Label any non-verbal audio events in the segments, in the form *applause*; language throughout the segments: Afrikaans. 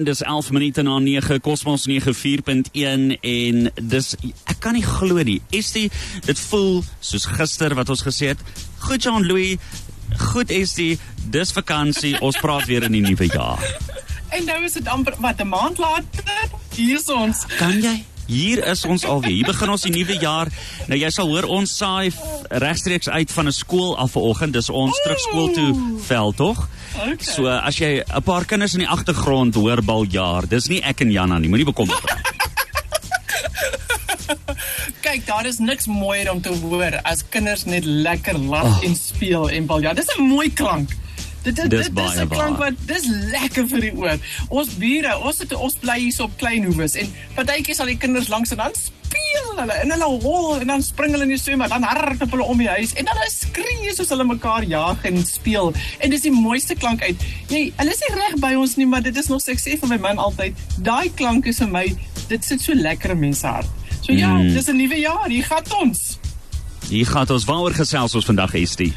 Dis 11 minute na 9 Cosmos 94.1 en dis ek kan nie glo nie. Estie, dit voel soos gister wat ons gesê het. Goed Jean Louis, goed Estie, dis vakansie. Ons praat weer in die nuwe jaar. *laughs* En nou is dit amper wat 'n maand later. Hier is ons. Kan jy? Hier is ons alweer. Hier begin ons die nuwe jaar. Nou jy sal hoor ons saai regstreeks uit van 'n skool af vanoggend. Dis ons terug skool toe vel tog. Okay. So as jy 'n paar kinders in die agtergrond hoor baljaar, dis nie ek en Jana nie. Moenie bekommerd raak. *laughs* Kyk, daar is niks mooier om te hoor as kinders net lekker lag oh. en speel en balja. Dis 'n mooi klank. Dit dit Dis dit baie is 'n klank wat dis lekker vir die oor. Ons bure, ons het ons bly hier op Kleinhoeves en partytjies sal die kinders langs en dan speel hulle en hulle hol en dan spring hulle in die swembad, dan hardloop hulle om die huis en dan hulle skree soos hulle mekaar jag en speel. En dis die mooiste klank uit. Jy, hulle is nie reg by ons nie, maar dit is nog so sê vir my man altyd, daai klank is vir my, dit sit so lekker in mense hart. So ja, Mm. dis 'n nuwe jaar, hier gaan ons. Hier gaan ons waaroor gesels ons vandag Estie.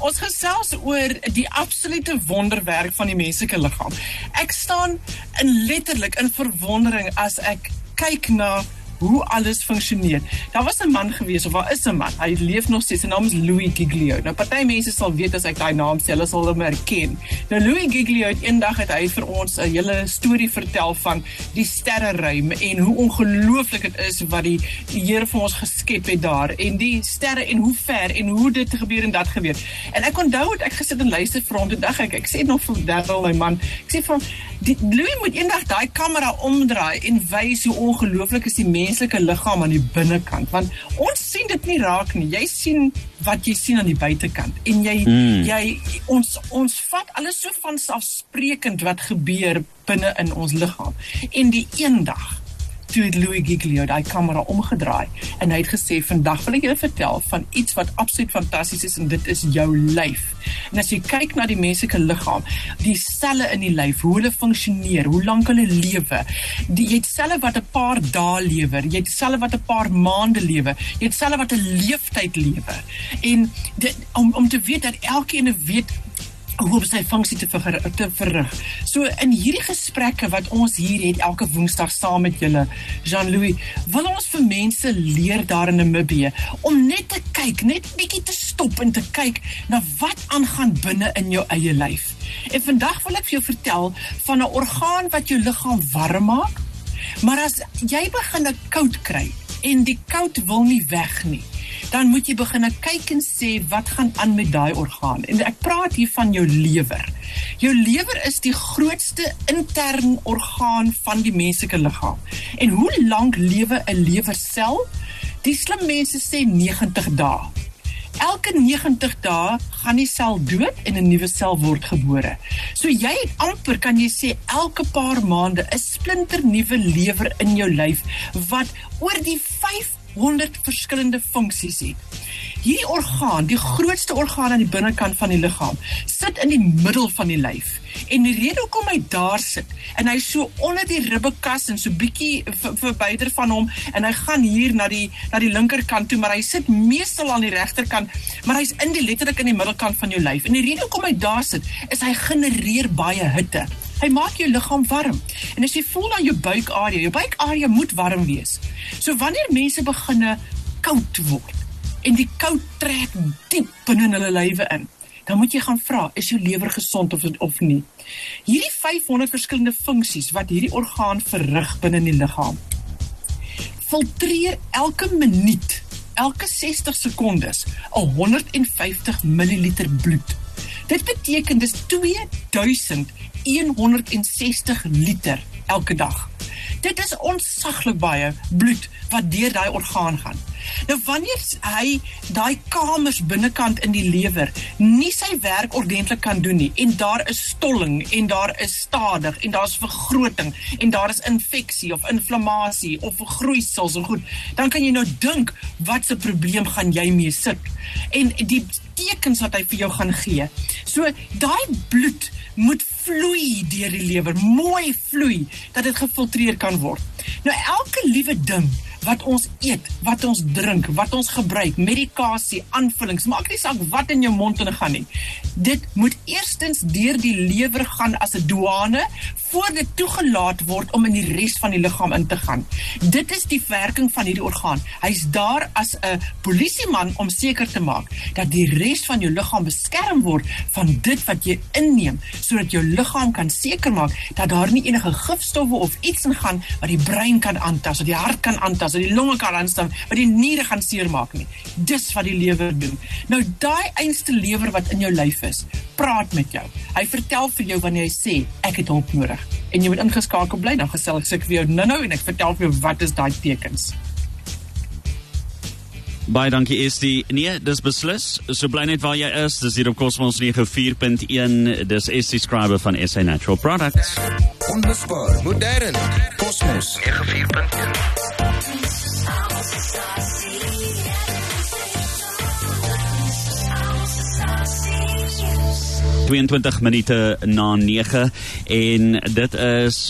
Ons gesels oor die absolute wonderwerk van die menslike liggaam. Ek staan in letterlik in verwondering as ek kyk na hoe alles funksioneer. Daar was 'n man gewees of daar is 'n man. Hy leef nog steeds. Sy naam is Louis Giglio. Nou party mense sal weet as ek daai naam sê, hulle sal hom herken. Nou Louis Giglio het eendag het hy vir ons 'n hele storie vertel van die sterreruim en hoe ongelooflik dit is wat die, die Here vir ons geskep het daar en die sterre en hoe ver en hoe dit gebeur en dat gebeur. En ek onthou het ek gesit en luister vir hom toe dag ek ek sê nog vir Darryl my man. Ek sê hom die Louis moet eendag daai kamera omdraai en wys hoe ongelooflik is die menslike liggaam aan die binnekant want ons sien dit nie raak nie. Jy sien wat jy sien aan die buitekant en jy mm. jy ons ons vat alles so van selfsprekend wat gebeur binne in ons liggaam. En die eendag toe het Louis Giglio daai kamera omgedraai en hy het gesê vandag wil ek julle vertel van iets wat absoluut fantasties is en dit is jou lyf. En as jy kyk na die menslike liggaam, die selle in die lyf, hoe hulle funksioneer, hoe lank hulle lewe. Jy het selle wat 'n paar dae lewe, jy het selle wat 'n paar maande lewe, jy het selle wat 'n leeftyd lewe. En dit, om om te weet dat elkeen weet om sy funksie te, ver, te verrig. So in hierdie gesprekke wat ons hier het elke Woensdag saam met julle, Jean-Louis, wil ons vir mense leer daar in Namibië om net te kyk, net bietjie te stop en te kyk na wat aangaan binne in jou eie lyf. En vandag wil ek vir jou vertel van 'n orgaan wat jou liggaam warm maak. Maar as jy begin koud kry en die koud wil nie weg nie, dan moet jy begin kyk en sê wat gaan aan met daai orgaan. En ek praat hier van jou lewer. Jou lewer is die grootste intern orgaan van die menslike liggaam. En hoe lank lewe 'n lewersel? Die slim mense sê 90 dae. Elke 90 dae gaan die sel dood en 'n nuwe sel word gebore. So jy het amper kan jy sê elke paar maande 'n splinternuwe lewer in jou lyf wat oor die 500 verskillende funksies het. Hierdie orgaan, die grootste orgaan aan die binnekant van die liggaam, sit in die middel van die lyf. En die rede hoekom hy daar sit en hy so onder die ribbekas en so bietjie ver- verbyder van hom en hy gaan hier na die na die linkerkant toe, maar hy sit meestal aan die regterkant, maar hy's in die letterlik in die middelkant van jou lyf. En die rede hoekom hy daar sit, is hy genereer baie hitte. Hy maak jou liggaam warm. En as jy voel aan jou buikarea, jou buikarea moet warm wees. So wanneer mense beginne koud word en die koud trek diep binne in hulle lywe in, dan moet jy gaan vra, is jou lewer gesond of of nie? Hierdie 500 verskillende funksies wat hierdie orgaan verrig binne in die liggaam filtreer elke minuut, elke 60 sekondes 150 ml bloed. Dit beteken dis 2160 liter elke dag. Dit is ontsaglik baie bloed wat deur daai orgaan gaan. Nou wanneer hy daai kamers binnekant in die lewer nie sy werk ordentlik kan doen nie en daar is stolling en daar is stadig en daar's vergroting en daar is infeksie of inflammasie of groeisels en goed, dan kan jy nou dink wat se probleem gaan jy mee sit. En die tekens wat hy vir jou gaan gee. So daai bloed moet vloei deur die lewer, mooi vloei dat dit gefiltreer kan word. Nou elke liewe ding wat ons eet, wat ons drink, wat ons gebruik, medikasie, aanvullings, maak nie saak wat in jou mond ingaan nie. Dit moet eerstens deur die lewer gaan as 'n douane voor dit toegelaat word om in die res van die liggaam in te gaan. Dit is die werking van hierdie orgaan. Hy's daar as 'n polisieman om seker te maak dat die res van jou liggaam beskerm word van dit wat jy inneem sodat jou liggaam kan seker maak dat daar nie enige gifstowwe of iets ingaan wat die brein kan aantas, wat die hart kan aantas, wat die longe kan aanstaan, wat die niere gaan seermaak nie. Dis wat die lewer doen. Nou daai einste lewer wat in jou lyf is, praat met jou. Hy vertel vir jou wanneer hy sê ek het hulp nodig en jy moet ingeskakel bly dan gesel ek seker vir jou nou-nou en ek vertel vir jou wat is daai tekens. Baie dankie Estie. Nee, dis beslis. So bly net waar jy is. Dis hier op Cosmos 94.1. Dis Estie Scriber van SA Natural Products. Onbespaar, modern. Cosmos 94.1. 22 minute na 9 en dit is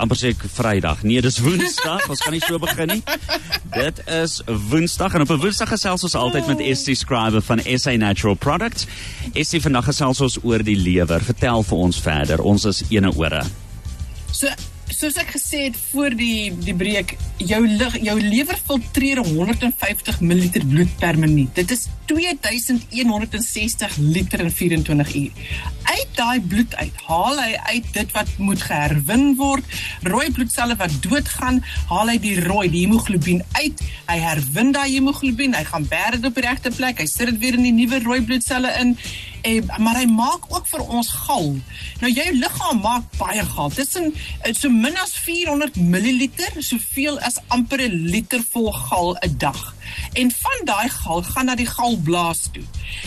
amper sê ek Vrydag. Nee, dis Woensdag. ons kan nie so begin nie. Dit is Woensdag en op 'n Woensdag gesels ons altyd met SC Scriber van SA Natural Products. SC vandag gesels ons oor die lewer. Vertel vir ons verder. Ons is ene ore. So soos ek gesê het voor die die breek, jou lig, jou lewer filtreer 150 ml bloed per minuut. Dit is 2160 liter in 24 uur. Uit daai bloed uit haal hy uit dit wat moet geherwin word. Rooi bloedselle wat doodgaan, haal hy die rooi, die hemoglobien uit. Hy herwin daai hemoglobien, hy gaan berg dit op die regte plek. Hy sit dit weer in die nuwe rooi bloedselle in. En, maar hy maak ook vir ons gal. Nou jou liggaam maak baie gal. Tussen so min as 400 ml, soveel as amper 'n liter vol gal 'n dag. En van daai gal gaan na die galblaas toe.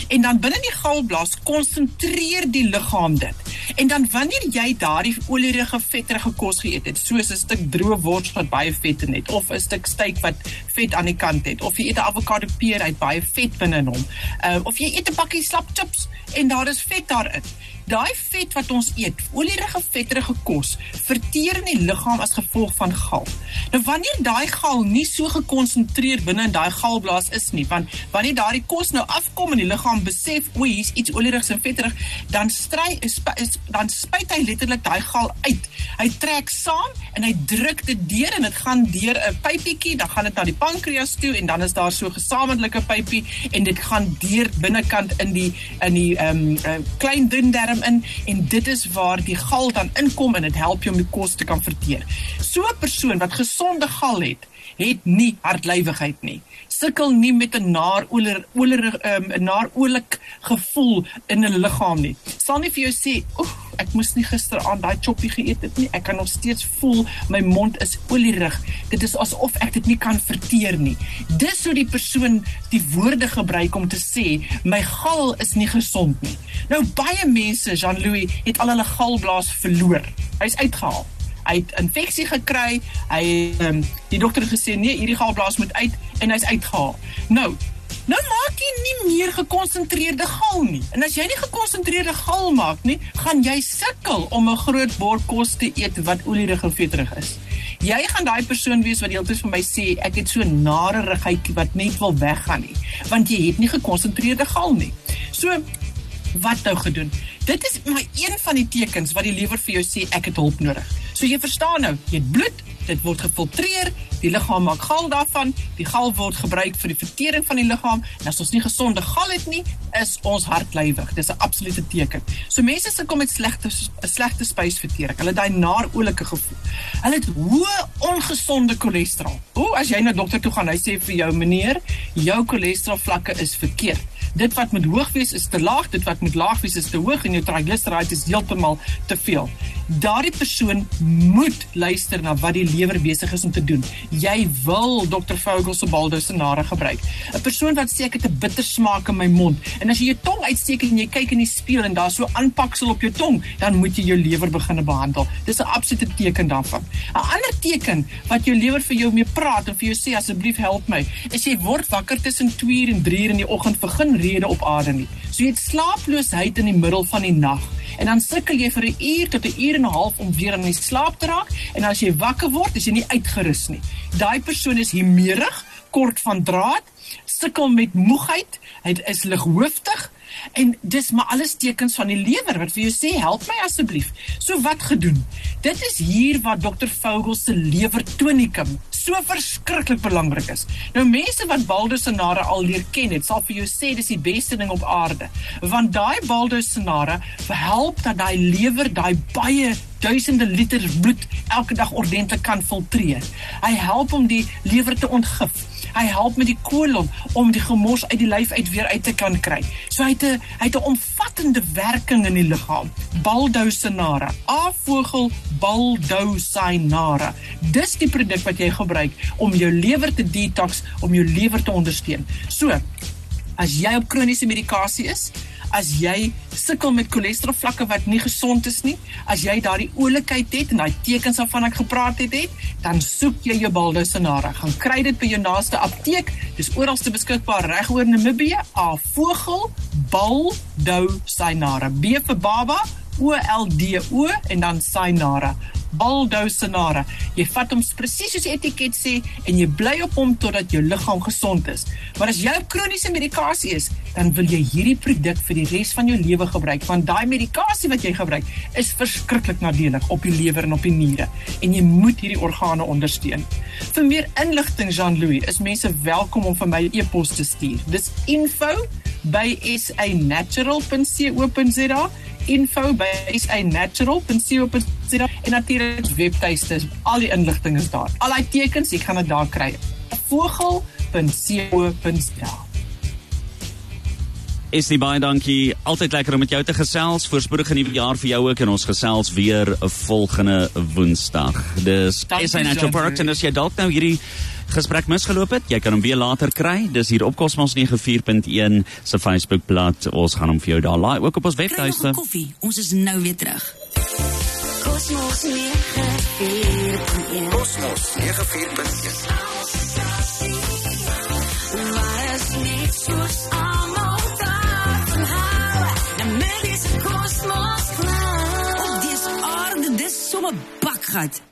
En dan binne die galblaas konsentreer die liggaam dit. En dan wanneer jy daardie olierige vetterige kos geëet het, soos 'n stuk droë wors wat baie vet in het of 'n stuk steak wat vet aan die kant het of jy eet 'n avokado peer uit baie vet binne in hom. Uh, of jy eet 'n pakkie slap chips en daar is vet daarin. Daai vet wat ons eet, olierige vetterige kos, verteer in die liggaam as gevolg van gal. Nou wanneer daai gal nie so gekonsentreer binne in daai galblaas is nie, want wanneer daardie kos nou afkom in die liggaam besef, o, hier's iets olierigs en vetterig, dan stry is, is dan spuit hy letterlik daai gal uit. Hy trek saam en hy druk dit deur en dit gaan deur 'n pypietjie, dan gaan dit na die pankreas toe en dan is daar so 'n gesamentlike pypie en dit gaan deur binnekant in die in die ehm um, uh, klein dun darm in en dit is waar die gal dan inkom en dit help jou om die kos te kan verteer. So 'n persoon wat gesonde gal het, het nie hartlywigheid nie. Sukkel nie met 'n naar oler oler 'n um, naar oulik gevoel in 'n liggaam nie. Sal nie vir jou sê, "Oef, ek moes nie gisteraand daai choppie geëet het nie. Ek kan nog steeds voel my mond is olierig. Dit is asof ek dit nie kan verteer nie." Dis hoe die persoon die woorde gebruik om te sê, "My gal is nie gesond nie." Nou baie mense, Jean-Louis, het al hulle galblaas verloor. Hy's uitgehaal hy het infeksie gekry. Hy ehm um, die dokter het gesê nee, hierdie galblaas moet uit en hy's uitgehaal. Nou, nou maak jy nie meer gekonsentreerde gal nie. En as jy nie gekonsentreerde gal maak nie, gaan jy sukkel om 'n groot bord kos te eet wat olierig en vetterig is. Jy gaan daai persoon wees wat heeltyd vir my sê ek het so nare ruggietjie wat net wil weggaan nie, want jy het nie gekonsentreerde gal nie. So wat nou gedoen? Dit is maar een van die tekens wat die lewer vir jou sê ek het hulp nodig. So jy verstaan nou, jy het bloed, dit word gefiltreer, die liggaam maak gal daarvan, die gal word gebruik vir die vertering van die liggaam. En as ons nie gesonde gal het nie, is ons hartlywig. Dis 'n absolute teken. So mense sukkel met slegte slegte spysvertering. Hulle daai naar oulike gevoel. Hulle het hoë ongesonde cholesterol. O, as jy na dokter toe gaan, hy sê vir jou meneer, jou cholesterol vlakke is verkeerd dit wat moet hoog wees is te laag, dit wat moet laag wees is te hoog en jou triglycerides is heeltemal te veel. Daardie persoon moet luister na wat die lewer besig is om te doen. Jy wil Dr. Vogel se baldosinare gebruik. 'n Persoon wat sê ek het 'n bitter smaak in my mond en as jy jou tong uitsteek en jy kyk in die spieël en daar so aanpaksel op jou tong, dan moet jy jou lewer begin behandel. Dis 'n absolute teken daarvan. 'n Ander teken wat jou lewer vir jou mee praat en vir jou sê asseblief help my, is jy word wakker tussen 2 en 3 in die oggend begin rede op aarde nie. So jy het slaaploosheid in die middel van die nag en dan sukkel jy vir 'n uur tot 'n uur en 'n half om weer in die slaap te raak en as jy wakker word, is jy nie uitgerus nie. Daai persoon is hemerig, kort van draad, sukkel met moegheid, hy is lighooftig en dis maar alles tekens van die lewer wat vir jou sê help my asseblief. So wat gedoen? Dit is hier waar dokter Vogel se lewer tonikum so verskriklik belangrik is. Nou mense wat baldosinare al leer ken het, sal vir jou sê dis die beste ding op aarde, want daai baldosinare help dat daai lewer daai baie duisende liter bloed elke dag ordentlik kan filtreer. Hy help om die lewer te ontgif. Hy help met die kolon om die gemors uit die lyf uit weer uit te kan kry. So hy het 'n hy het 'n omvattende werking in die liggaam. Baldousinara, A-vogel Baldousinara. Dis die produk wat jy gebruik om jou lewer te detox, om jou lewer te ondersteun. So, as jy op kroniese medikasie is, as jy sukkel met cholesterol vlakke wat nie gesond is nie, as jy daardie oulikheid het en daai tekens waarvan ek gepraat het, het, dan soek jy jou Baldosinara. Gaan kry dit by jou naaste apteek. Dis oral te beskikbaar reg oor Namibië. A vogel Baldosinara. B vir baba, O L D O en dan Sinara. Baldosinara. Jy vat hom presies soos etiket sê en jy bly op hom totdat jou liggaam gesond is. Maar as jy op kroniese medikasie is, dan wil jy hierdie produk vir die res van jou lewe gebruik want daai medikasie wat jy gebruik is verskriklik nadelig op die lewer en op die niere en jy moet hierdie organe ondersteun. Vir meer inligting Jean-Louis, is mense welkom om vir my 'n e e-pos te stuur. Dis info by sanatural.co.za en natuurlik webtuiste. Al die inligting is daar. Al die tekens, jy gaan dit daar kry. vogel.co.za Is nie baie dankie. Altyd lekker om met jou te gesels. Voorspoedige nuwe jaar vir jou ook en ons gesels weer 'n volgende Woensdag. Dis Dankie, SA Natural. Parks en as jy dalk nou hierdie gesprek misgeloop het, jy kan hom weer later kry. Dis hier op Cosmos 94.1 se Facebookblad. Ons gaan hom vir jou daar laai ook op ons webtuiste. koffie. Ons is nou weer terug. Kosmos 94.1 Kosmos 94.1 Waar is net soos almal daarvan hou Na mediese kosmos Op dese aarde, dis sommer bakgat.